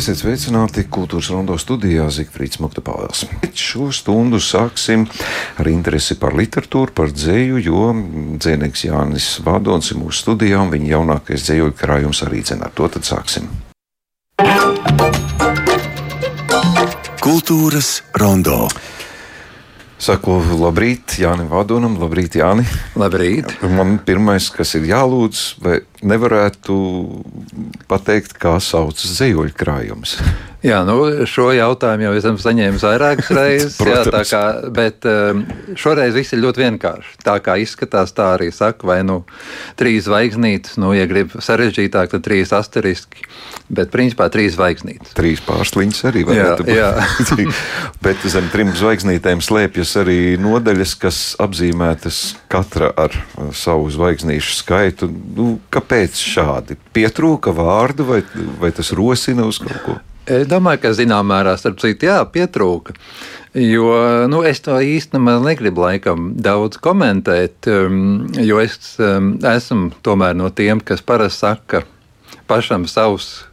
Esiet sveicināti kultūras rondo studijā Zikfrīds Muktapāvels. Šo stundu sāksim ar interesi par literatūru, par dzēju, jo dzēnieks Jānis Vādons ir mūsu studijā un viņa jaunākais dzējoļu krājums arī dzen ar to tad sāksim. Kultūras rondo. Saku labrīt Jānim Vadonam, labrīt Jāni. Labrīt. Man pirmais, kas ir jālūdz, vai nevarētu pateikt, kā sauc zejoļu krājums? Jā, nu, šo jautājumu jau esam saņēmuši vairākas reizes. jā, kā, bet um, šoreiz viss ir ļoti vienkārši. Tā kā izskatās, tā arī saka, vai nu trīs zvaigznītes, nu, ja grib sarežģītāk, tad trīs asteriski. Bet principā trīs zvaigznītes. Trīs pārsliņas arī jā, jā. bet zem trim zvaigznītēm slēpjas arī nodaļas, kas apzīmētas katra ar savu zvaigznīšu skaitu. Nu, kāpēc šādi? Pietrūka vārdu vai, vai tas rosina uz kaut ko? Es domāju, ka zināmā mērā, starp citu, jā, pietrūka. Jo nu, es to īstenībā negribu laikam daudz komentēt, um, jo es um, esmu tomēr no tiem, kas parasti saka pašam savus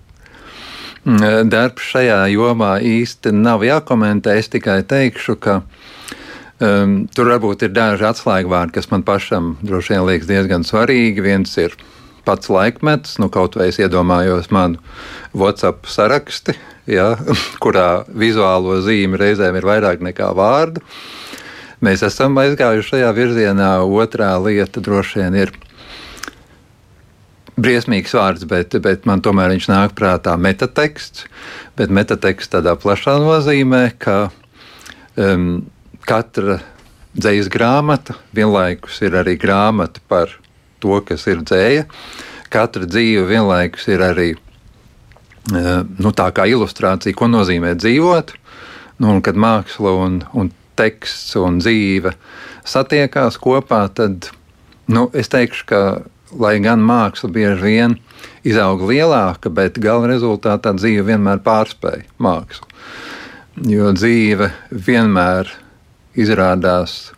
mm, darbs šajā jomā īsti nav jākomentē. Es tikai teikšu, ka um, tur varbūt ir daži atslēgvārdi, kas man pašam droši vien liekas diezgan svarīgi. Viens ir pats laikmets, nu, kaut vai es iedomājos manu WhatsApp saraksti, ja, kurā vizuālo zīmi reizēm ir vairāk nekā vārdu. Mēs esam aizgājuši šajā virzienā. Otrā lieta droši vien ir briesmīgs vārds, bet, bet man tomēr viņš nāk prātā metateksts. Bet metateksts tādā plašā nozīmē, ka um, katra dzīslas grāmata vienlaikus ir arī grāmata par to, kas ir dzēja. Katra dzīve vienlaikus ir arī eh, nu, tā kā ilustrācija, ko nozīmē dzīvot. Nu, un kad māksla un, un teksts un dzīve satiekās kopā, tad nu, es teikšu, ka lai gan māksla bieži vien izaug lielāka, bet gala rezultātā dzīve vienmēr pārspēja mākslu. Jo dzīve vienmēr izrādās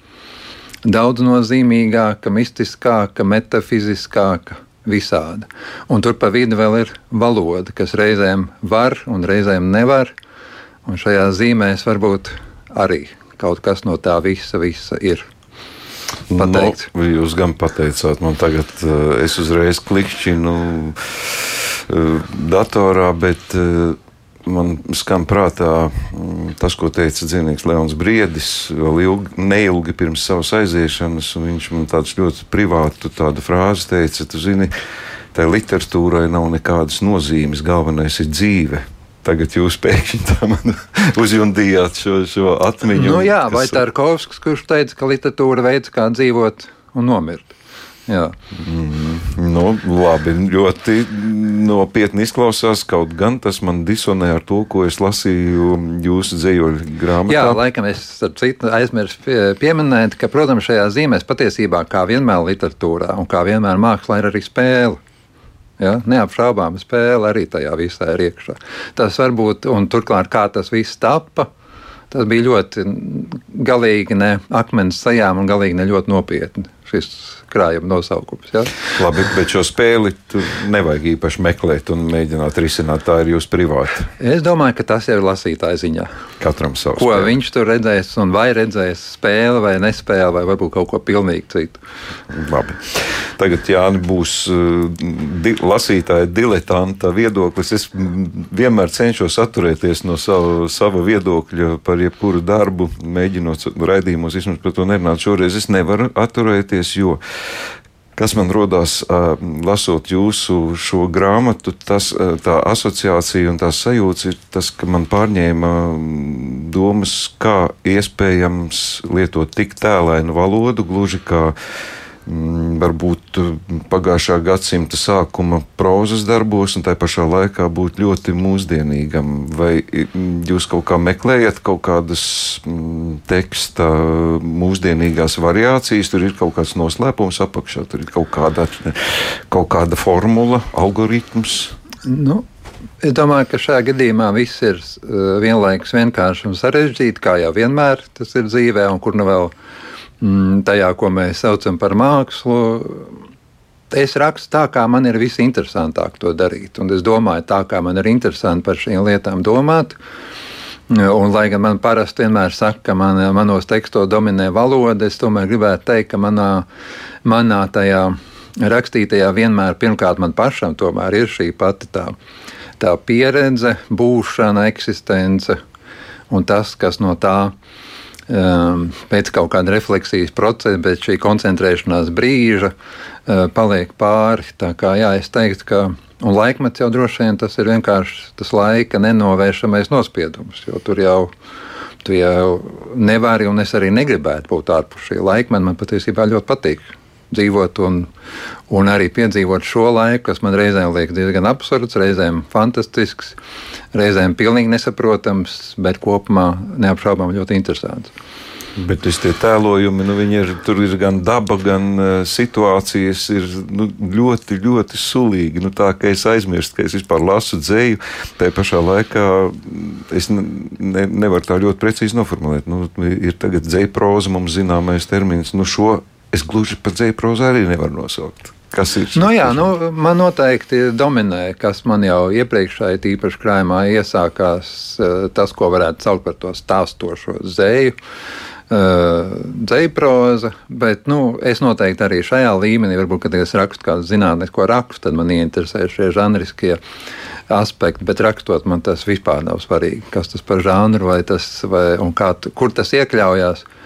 daudz nozīmīgāka, mistiskāka, metafiziskāka, visāda. Un tur pa vidu vēl ir valoda, kas reizēm var un reizēm nevar. Un šajā zīmēs varbūt arī kaut kas no tā visa, visa ir. Pateikts. No, nu, jūs gan pateicāt, man tagad uh, es uzreiz klikšķinu uh, datorā, bet uh, man skan prātā mm, tas, ko teica dzīvnieks Leons Briedis, vēl ilgi, neilgi pirms savas aiziešanas. Viņš man tāds ļoti privātu tādu frāzi teica, tu zini, tai literatūrai nav nekādas nozīmes, galvenais ir dzīve. Tagad jūs pēkšņi tā man uzjundījāt šo, šo atmiņu. Nu, jā, kas... vai Tarkovskis, kurš teica, ka literatūra veids, kā dzīvot un nomirt. Jā. Mm, nu, labi, ļoti nopietni izklausās. Kaut gan tas man disonē ar to, ko es lasīju jūsu dzējoļu grāmatā. Jā, laikam es aizmirsu pie, pieminēt, ka, protams, šajā zīmēs patiesībā, kā vienmēr literatūrā un kā vienmēr mākslā, ir arī spēle. Ja? Neapšaubāma spēle arī tajā visā ir iekšā. Tas varbūt, un turklāt, kā tas viss tappa, tas bija ļoti galīgi ne akmens sajām un galīgi ne ļoti nopietni šis krājuma nosaukums. Ja? Labi, bet šo spēli tur nevajag īpaši meklēt un mēģināt risināt. Tā ir jūsu privāta. Es domāju, ka tas ir lasītāja ziņā. Katram savu. Ko spēli. viņš tur redzēs, un vai redzēs spēli vai nespēli, vai varbūt kaut ko pilnīgi citu. Labi. Tagad Jāni būs uh, di lasītāja diletanta viedoklis. Es vienmēr cenšos atturēties no sava, sava viedokļa par jebkuru darbu, mēģinot raidījumos vismaz par to nerunāt. Šoreiz es nevaru atturēties, jo kas man rodās, lasot jūsu šo grāmatu, tas, tā asociācija un tās sajūta ir tas, ka man pārņēma domas, kā iespējams lietot tik tēlainu valodu, gluži kā varbūt uh, pagājušā gadsimta sākuma prozas darbos, un tā pašā laikā būt ļoti mūsdienīgam. Vai mm, jūs kaut kā meklējat kaut kādas mm, teksta mūsdienīgās variācijas, tur ir kaut kāds noslēpums apakšā, tur ir kaut kāda, kaut kāda formula, algoritms? Nu. Es domāju, ka šajā gadījumā viss ir uh, vienlaikus vienkārši un sarežģīti, kā jau vienmēr tas ir dzīvē, un kur nu vēl uh, Mm, tajā, ko mēs saucam par mākslu, es rakstu tā, kā man ir visinteresantāk to darīt. Un es domāju, tā kā man ir interesanti par šīm lietām domāt. Un, lai gan man parasti vienmēr saka, ka man, manos tekstos dominē valoda, es tomēr gribētu teikt, ka manā, manā tajā rakstītajā vienmēr pirmkārt man pašam ir šī pati tā, tā pieredze, būšana, eksistence un tas, kas no tā pēc kaut kāda refleksijas procesa, pēc šī koncentrēšanās brīža uh, paliek pāri. Tā kā jā, es teiktu, ka Un laikmets jau droši vien tas ir vienkārši tas laika nenovēršamais nospiedums, jo tur jau. Tu jau nevari, un es arī negribētu būt ārpus šī laikmeta. Man patiesībā ļoti patīk dzīvot un, un arī piedzīvot šo laiku, kas man reizēm liekas diezgan absurds, reizēm fantastisks, reizēm pilnīgi nesaprotams, bet kopumā neapšaubām ļoti interesants. Bet tie tēlojumi, nu, ir, tur ir gan daba, gan uh, situācijas, ir nu, ļoti, ļoti sulīgi. Nu, tā kā es aizmirstu, ka es vispār lasu dzēju, tā pašā laikā es ne, ne, nevaru tā ļoti precīzi noformulēt. Nu, ir tagad dzēja proza, mums zināmais termins. Nu, šo es gluži par dzēju prozu arī nevaru nosaukt. Kas ir? Nu, jā, nu, man noteikti dominē, kas man jau iepriekšēji tīpaši krājumā iesākās, eh, tas, ko varētu saukt par to stāstošo zēju. Uh, dzēproza, bet nu, es noteikti arī šajā līmenī, varbūt, kad es rakstu kādu zinātnisko rakstu, tad man interesē šie žanriskie aspekti, bet rakstot man tas vispār nav svarīgi, kas tas par žanru vai tas, vai, un kā, kur tas iekļaujās. Uh,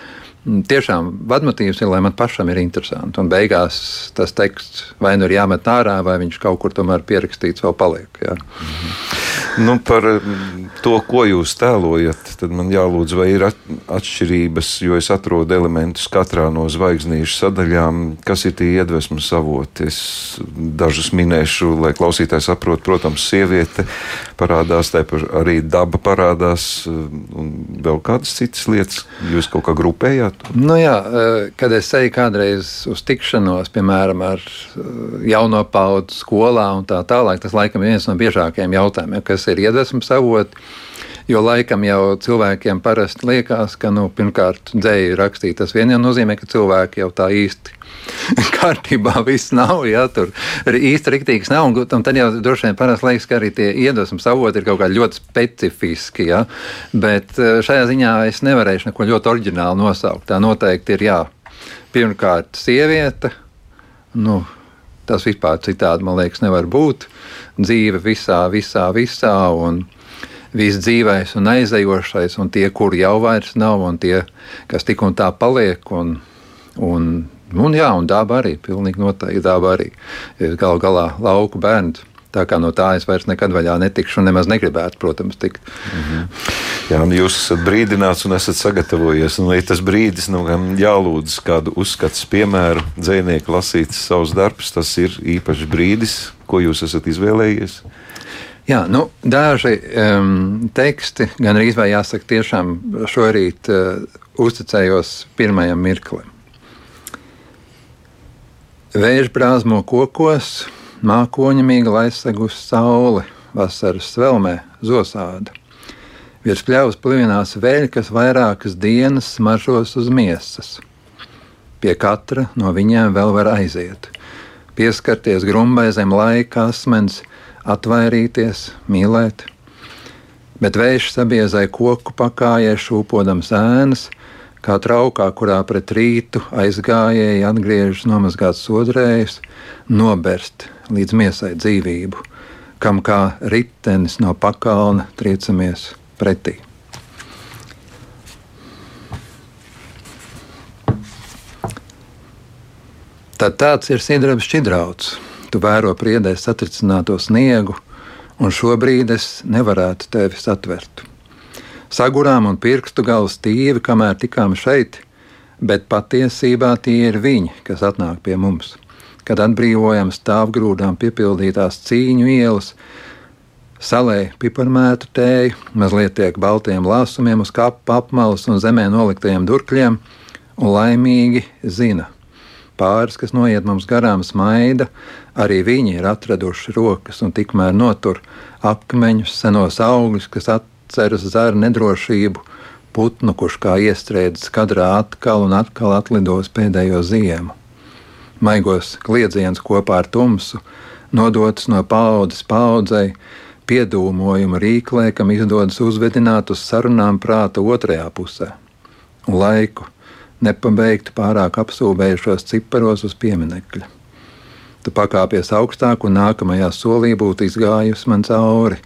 tiešām vadmotīvs ir, lai man pašam ir interesanti. Un beigās tas teksts vai nu ir jāmet ārā, vai viņš kaut kur tomēr pierakstīts vēl paliek. Jā. Mm -hmm. Nu, par mm, to, ko jūs tēlojat, tad man jālūdz, vai ir atšķirības, jo es atrodu elementus katrā no zvaigznīšu sadaļām, kas ir tie iedvesmas avoti. Es dažus minēšu, lai klausītājs saprotu. Protams, sieviete parādās, arī daba parādās, un vēl kādas citas lietas. Jūs kaut kā grupējāt? Nu jā, eh, kad es eju kādreiz uz tikšanos, piemēram, ar eh, jauno paudu skolā un tā tālāk, tas laikam ir viens no biežākajiem jautājumiem, kas ir iedvesmas avots. Jo laikam jau cilvēkiem parasti liekas, ka nu, pirmkārt dzēju rakstīt tas vien jau nozīmē, ka cilvēki jau tā īsti kārtībā viss nav. Ja, tur īsti rīktīgs nav. Un, un tad jau droši vien parasti liekas, ka arī tie iedvesmas avoti ir kaut kā ļoti specifiski. Ja. Bet eh, šajā ziņā es nevarēšu neko ļoti oriģinālu nosaukt. Tā noteikti ir jā. Pirmkārt, sieviete. Nu, tas vispār citādi, man liekas, nevar būt. Dzīve visā, visā, visā. Un, viss dzīvais un aizejošais, un tie, kuri jau vairs nav, un tie, kas tik un tā paliek. Un, un, un, jā, un daba arī, pilnīgi noteikti daba arī. Ir gal galā lauku bērns. Tā kā no tā es vairs nekad vaļā netikšu, un nemaz negribētu, protams, tikt. Mm -hmm. Jā, nu jūs esat brīdināts un esat sagatavojies. Un, ja tas brīdis, nu, kam jālūdz kādu uzskatu, piemēru, dzinieku lasīt savus darbus, tas ir īpašs brīdis, ko jūs esat izvēlējies. Jā, nu, daži um, teksti, gan arī jāsaka, tiešām šorīt uh, uzticējos pirmajam mirklim. Vējš brāzmo kokos, mākoņa mīga aizsegus saule, vasaras svelmē, zosāda. Virs pļavas plivinās vēļi, kas vairākas dienas smaržos uz miesas. Pie katra no viņiem vēl var aiziet, pieskarties grumbai zem laika asmens, atvairīties, mīlēt. Bet vējš sabiezai koku pakājē, šūpodams ēnas, kā traukā, kurā pret rītu aizgājēji atgriežas nomazgāts sodrējs, noberst līdz miesai dzīvību, kam kā ritenis no pakalna triecamies pretī. Tad tāds ir Sidrabs Čidrauts tu vēro priedē satricināto sniegu, un šobrīd es nevarētu tevi satvert. Sagurām un pirkstu galu stīvi, kamēr tikām šeit, bet patiesībā tie ir viņi, kas atnāk pie mums. Kad atbrīvojam stāvgrūdām piepildītās cīņu ielas, salē piparmētu tēju, mazliet tiek baltiem lāsumiem uz kapa apmalas un zemē noliktajiem durkļiem, un laimīgi zina, pāris, kas noiet mums garām smaida, arī viņi ir atraduši rokas un tikmēr notur akmeņus, senos augļus, kas atceras zara nedrošību, putnu, kurš kā iestrēdzis kadrā atkal un atkal atlidos pēdējo ziemu. maigos kliedziens kopā ar tumsu, nodots no paudzes paudzei, piedūmojuma rīklē, kam izdodas uzvedināt uz sarunām prāta otrajā pusē, laiku nepabeigtu pārāk apsūdzējušos ciparos uz pieminekļa. Tu pakāpies augstāk, un nākamajā solī būtu izgājusi man cauri,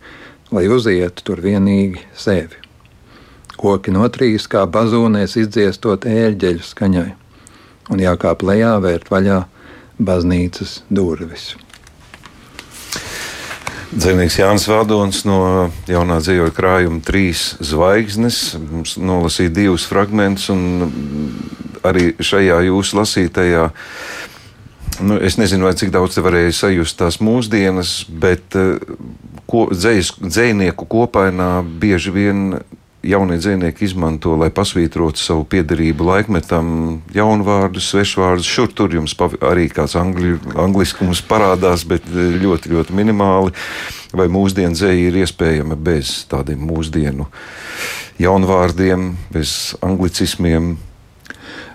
lai uzietu tur vienīgi sevi. Koki notrīs kā bazūnēs izdziestot ērģeļu skaņai, un jākāp lejā vērt vaļā baznīcas durvis. Dzīvnieks Jānis Vādons no jaunā dzīvojuma krājuma trīs zvaigznes. Mums nolasīja divus fragmentus, un arī šajā jūsu lasītajā. Nu, es nezinu, cik daudz te varēja sajust tās mūsdienas, bet ko, dzējas, dzējnieku kopainā bieži vien jaunie dzinieki izmanto, lai pasvītrotu savu piederību laikmetam, jaunu vārdu, svešu vārdu. Šur tur jums arī kāds angļu, angliskums parādās, bet ļoti, ļoti minimāli. Vai mūsdienu dzēja ir iespējama bez tādiem mūsdienu jaunvārdiem, bez anglicismiem?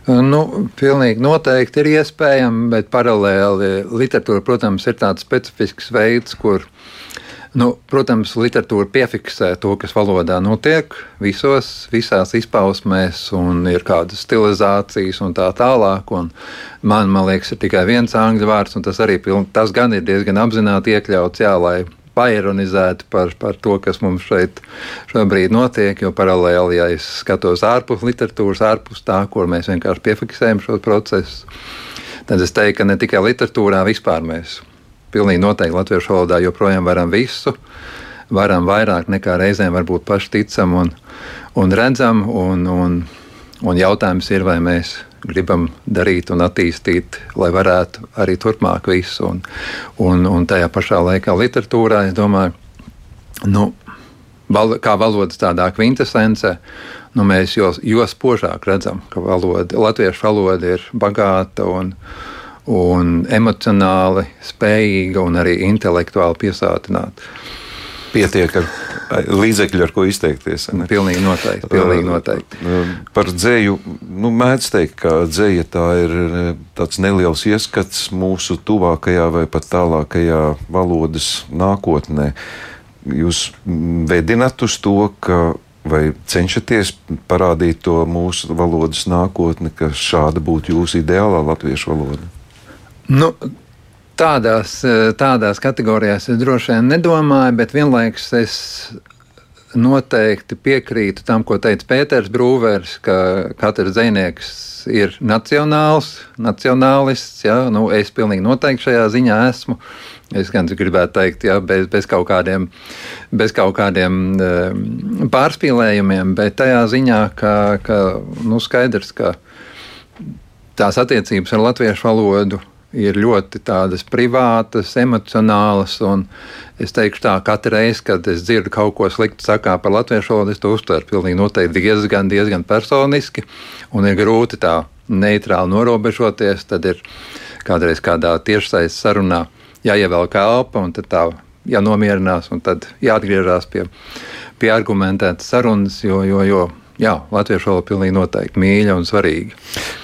Nu, pilnīgi noteikti ir iespējama, bet paralēli literatūra, protams, ir tāds specifisks veids, kur Nu, protams, literatūra piefiksē to, kas valodā notiek visos, visās izpausmēs, un ir kādas stilizācijas un tā tālāk. Un man, man liekas, ir tikai viens angļu vārds, un tas arī piln, tas gan ir diezgan apzināti iekļauts, jā, lai paironizētu par, par to, kas mums šeit šobrīd notiek. Jo paralēli, ja es skatos ārpus literatūras, ārpus tā, kur mēs vienkārši piefiksējam šo procesu, tad es teiktu, ka ne tikai literatūrā, vispār mēs pilnīgi noteikti latviešu valodā joprojām varam visu. Varam vairāk nekā reizēm varbūt paši ticam un, un redzam. Un, un, un jautājums ir, vai mēs gribam darīt un attīstīt, lai varētu arī turpmāk visu. Un, un, un tajā pašā laikā literatūrā, es domāju, nu, val, kā valodas tādā kvintesence, nu, mēs jo, jo spožāk redzam, ka valoda, latviešu valoda ir bagāta un, un emocionāli spējīga un arī intelektuāli piesātināta. Pietiek ar līdzekļu, ar ko izteikties. Ne? Pilnīgi noteikti. Pilnīgi noteikti. Par dzēju nu, mēdz teikt, ka dzēja tā ir tāds neliels ieskats mūsu tuvākajā vai pat tālākajā valodas nākotnē. Jūs vedināt uz to, ka vai cenšaties parādīt to mūsu valodas nākotni, ka šāda būtu jūsu ideālā latviešu valoda? Nu, tādās, tādās kategorijās es droši vien nedomāju, bet vienlaikus es noteikti piekrītu tam, ko teica Pēters Brūvers, ka katrs dzinieks ir nacionāls, nacionālists. Ja? Nu, es pilnīgi noteikti šajā ziņā esmu. Es gan gribētu teikt, ja, bez, bez kaut kādiem, bez kaut kādiem um, pārspīlējumiem, bet tajā ziņā, ka, ka nu, skaidrs, ka tās attiecības ar latviešu valodu ir ļoti tādas privātas, emocionālas. Es teikšu, tā katru reizi, kad es dzirdu kaut ko sliktu sakā par latviešu valodu, es to uztveru noteikti diezgan, diezgan personiski. Un ir grūti tā neitrāli norobežoties. Tad ir kādreiz kādā tiešsaistes sarunā jāievelk elpa un tā jānomierinās un tad jāatgriežas pie, pie argumentētas sarunas, jo, jo, jo jā, latviešu valoda pilnīgi noteikti mīļa un svarīga.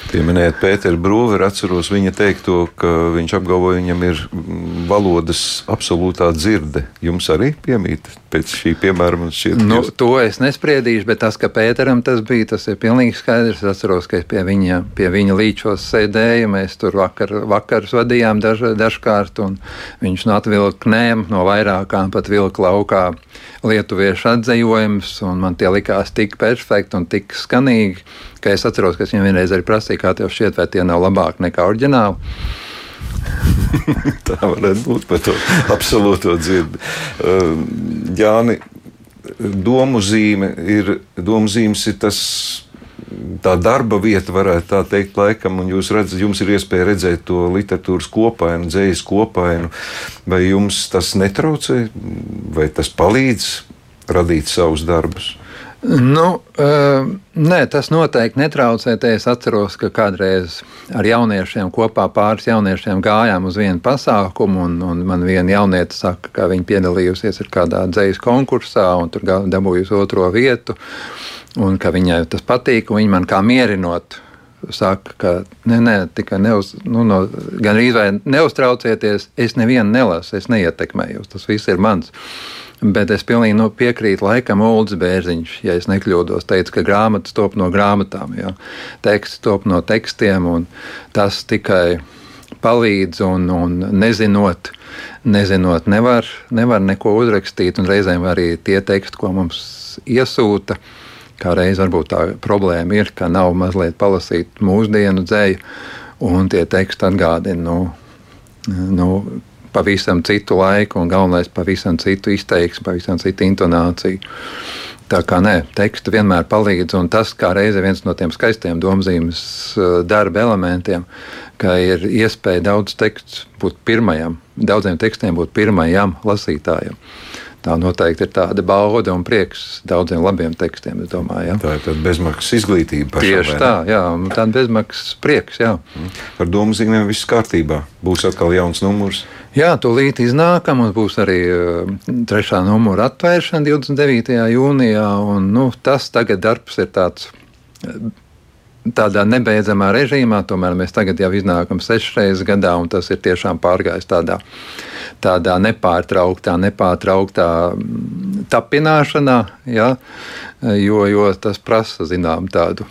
Pieminējot Pēteru Brūveru, atceros viņa teikto, ka viņš apgalvoja, viņam ir valodas absolūtā dzirde. Jums arī piemīt pēc šī piemēra man šķiet. Nu, jūs... To es nespriedīšu, bet tas, ka Pēteram tas bija, tas ir pilnīgi skaidrs. Es atceros, ka es pie viņa, pie viņa līčos sēdēju, mēs tur vakar, vakarus vadījām daž, dažkārt, un viņš no atvilknēm, no vairākām pat vilka laukā lietuviešu atzējojumus, un man tie likās tik perfekti un tik skanīgi, ka es atceros, ka es viņam vienreiz arī prasīju, kā tev šķiet, vai tie nav labāki nekā oriģināli. Tā varētu būt par to absolūto dzirdi. Uh, Jāni, domu zīme ir, domu zīmes ir tas tā darba vieta, varētu tā teikt, laikam, un jūs redzat, jums ir iespēja redzēt to literatūras kopainu, dzīslu kopainu. Vai jums tas netraucē, vai tas palīdz radīt savus darbus? Nu, uh, nē, tas noteikti netraucē. Es atceros, ka kādreiz ar jauniešiem kopā pāris jauniešiem gājām uz vienu pasākumu, un, un man viena jaunieta saka, ka viņa piedalījusies kādā dzīslu konkursā un tur dabūjusi otro vietu un ka viņai tas patīk. Viņa man kā mierinot saka, ka ne, ne, tikai neuz, nu, no, gan arī neuztraucieties, es nevienu nelasu, es neietekmēju, tas viss ir mans. Bet es pilnīgi nu, piekrītu laikam Ulrichs Bērziņš, ja es nekļūdos. teica, ka grāmatas top no grāmatām, ja? teksts top no tekstiem, un tas tikai palīdz un, un nezinot, nezinot nevar, nevar neko uzrakstīt, un reizēm arī tie teksti, ko mums iesūta, kā reiz varbūt tā problēma ir, ka nav mazliet palasīt mūsdienu dzēju, un tie teksti atgādina, nu, nu, pavisam citu laiku, un galvenais pavisam citu izteiksmi, pavisam citu intonāciju. Tā kā nē, teksts vienmēr palīdz, un tas kā reize viens no tiem skaistiem domzīmes eh, darba elementiem, ka ir iespēja daudz tekstu būt pirmajam, daudziem tekstiem būt pirmajam lasītājam. Tā noteikti ir tāda bauda un prieks daudziem labiem tekstiem. Domāju, ja. Tā ir tāda bezmaksas izglītība. Pašam, Tieši tā, jā, tāda bezmaksas prieks. Jā. Par domu zīmēm viss kārtībā. Būs atkal jauns numurs. Jā, tūlīt iznākam, un būs arī uh, trešā numura atvēršana 29. jūnijā. Un, nu, tas tagad darbs ir tāds. Tādā nebeidzamā režīmā, tomēr mēs tagad jau iznākam sešas reizes gadā, un tas ir tiešām pārgājis tādā, tādā nepārtrauktā, nepārtrauktā mm, tapināšanā, ja, jo, jo tas prasa zinām tādu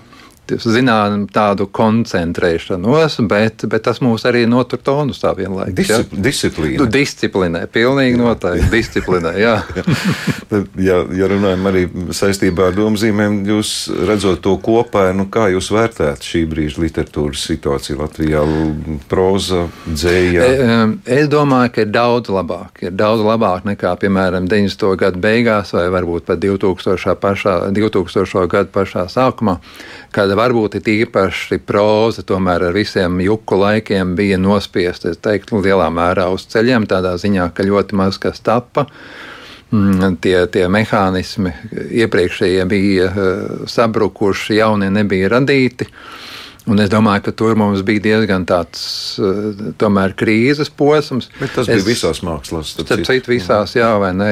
zinām tādu koncentrēšanos, bet, bet tas mūs arī notur tonusā vienlaikus. Discip ja? Disciplīna. Nu, disciplinē, pilnīgi noteikti. disciplinē, jā. ja, ja runājam arī saistībā ar domzīmēm, jūs redzot to kopā, nu kā jūs vērtējat šī brīža literatūras situāciju Latvijā? Proza, dzēja? E, es domāju, ka ir daudz labāk. Ir daudz labāk nekā, piemēram, 90. gadu beigās vai varbūt pat 2000. Pašā, 2000. gadu pašā sākumā, kad varbūt ir īpaši proza, tomēr ar visiem juku laikiem bija nospiesta, es teiktu, lielā mērā uz ceļiem, tādā ziņā, ka ļoti maz kas tappa. Mm, tie, tie mehānismi iepriekšējie bija eh, sabrukuši, jaunie nebija radīti. Un es domāju, ka tur mums bija diezgan tāds uh, tomēr, krīzes posms. Bet tas es, bija visās mākslās. Starp citu, visās, jā, vai ne?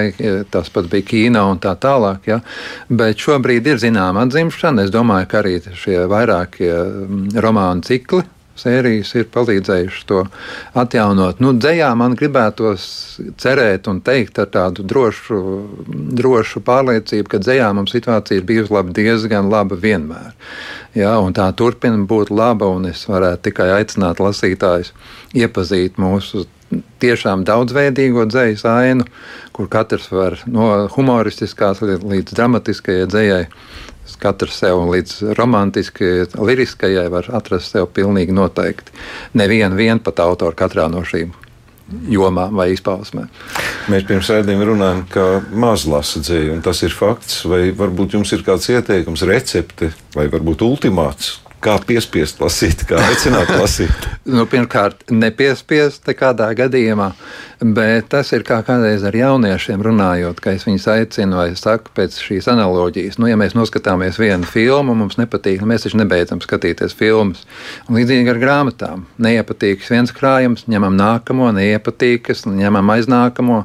Tas pats bija Ķīnā un tā tālāk. Jā. Bet šobrīd ir zināma atzimšana. Es domāju, ka arī šie vairākie mm, romānu cikli sērijas ir palīdzējušas to atjaunot. Nu, dzējā man gribētos cerēt un teikt ar tādu drošu, drošu pārliecību, ka dzējā mums situācija ir bijusi laba, diezgan laba vienmēr. Ja, tā turpina būt laba, un es varētu tikai aicināt lasītājus iepazīt mūsu tiešām daudzveidīgo dzīslu ainu, kur katrs var no humoristiskās līdz dramatiskajai dzīsai katrs sev līdz romantiskajai, liriskajai var atrast sev pilnīgi noteikti. Nevienu vien pat autoru katrā no šīm jomām vai izpausmēm. Mēs pirms rādījuma runājam, ka maz lasa dzēju, un tas ir fakts. Vai varbūt jums ir kāds ieteikums, recepte vai varbūt ultimāts, kā piespiest lasīt, kā aicināt lasīt? nu, pirmkārt, nepiespiest nekādā gadījumā, bet tas ir kā kādreiz ar jauniešiem runājot, ka es viņus aicinu vai saku pēc šīs analoģijas. Nu, ja mēs noskatāmies vienu filmu, mums nepatīk, nu, mēs taču nebeidzam skatīties filmas. Un līdzīgi ar grāmatām. Neiepatīks viens krājums, ņemam nākamo, neiepatīkas, ņemam aiznākamo.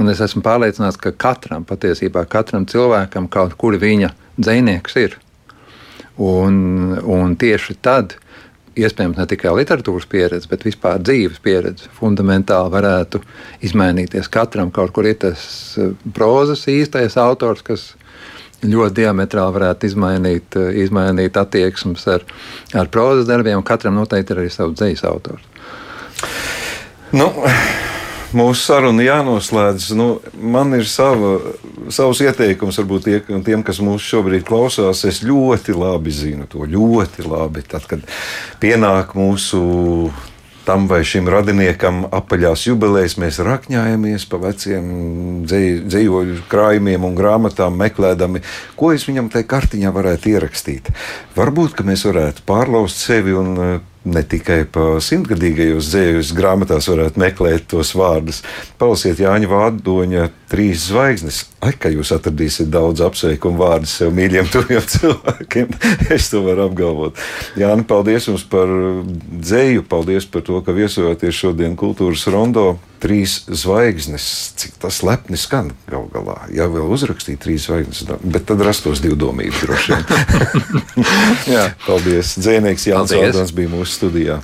Un es esmu pārliecināts, ka katram, patiesībā katram cilvēkam kaut kur viņa dzinieks ir. Un, un tieši tad, iespējams, ne tikai literatūras pieredze, bet vispār dzīves pieredze fundamentāli varētu izmainīties. Katram kaut kur ir tas eh, prozas īstais autors, kas ļoti diametrāli varētu izmainīt, eh, izmainīt attieksmes ar, ar prozas darbiem. Katram noteikti ir arī savs dzīslis autors. Nu, mūsu saruna jānoslēdz. Nu, man ir sava, savs ieteikums, varbūt tie, tiem, kas mūs šobrīd klausās. Es ļoti labi zinu to, ļoti labi. Tad, kad pienāk mūsu tam vai šim radiniekam apaļās jubilejas mēs rakņājamies pa veciem dzīvoļu krājumiem un grāmatām, meklējami, ko es viņam tajā kartiņā varētu ierakstīt. Varbūt, ka mēs varētu pārlaust sevi un ne tikai pa simtgadīgajos dzējas grāmatās varētu meklēt tos vārdus. Palasiet Jāņa Vādoņa trīs zvaigznes. Ai, ka jūs atradīsiet daudz apsveikumu vārdu sev mīļiem, tuviem cilvēkiem. es to varu apgalvot. Jāni, paldies jums par dzēju, paldies par to, ka viesojoties šodien kultūras rondo. Trīs zvaigznes, cik tas lepni skan gal galā. Jā, vēl uzrakstīja trīs zvaigznes, bet tad rastos divdomība droši vien. Jā, paldies. Dzēnieks Jānis Aldons bija mūsu studijā.